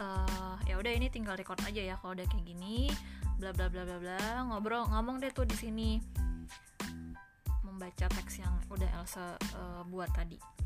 uh, ya udah ini tinggal record aja ya kalau udah kayak gini bla bla bla bla bla. Ngobrol ngomong deh tuh di sini. Membaca teks yang udah Elsa uh, buat tadi.